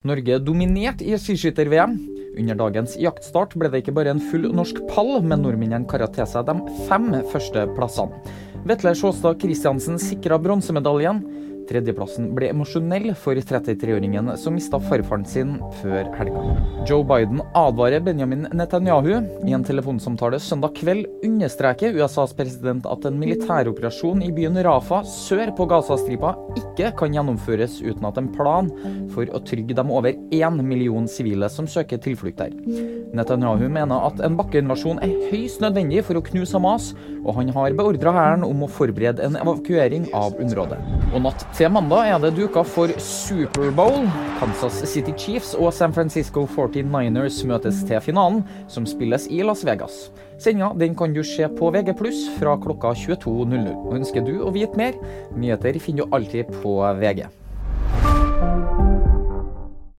Norge dominerte i skiskytter-VM. Under dagens jaktstart ble det ikke bare en full norsk pall, men nordmennene kara til seg de fem første plassene. Vetle Sjåstad Christiansen sikra bronsemedaljen. Tredjeplassen ble emosjonell for 33-åringen som mista farfaren sin før helga. Joe Biden advarer Benjamin Netanyahu. I en telefonsamtale søndag kveld understreker USAs president at en militæroperasjon i byen Rafa sør på Gazastripa ikke kan gjennomføres uten at en plan for å trygge de over én million sivile som søker tilflukt der. Netanyahu mener at en bakkeinvasjon er høyst nødvendig for å knuse Hamas, og han har beordra hæren om å forberede en evakuering av området. Og natt til mandag er det duka for Superbowl. Kansas City Chiefs og San Francisco 49ers møtes til finalen, som spilles i Las Vegas. Sendinga kan du se på VG fra klokka 22.00. Ønsker du å vite mer? Nyheter finner du alltid på VG.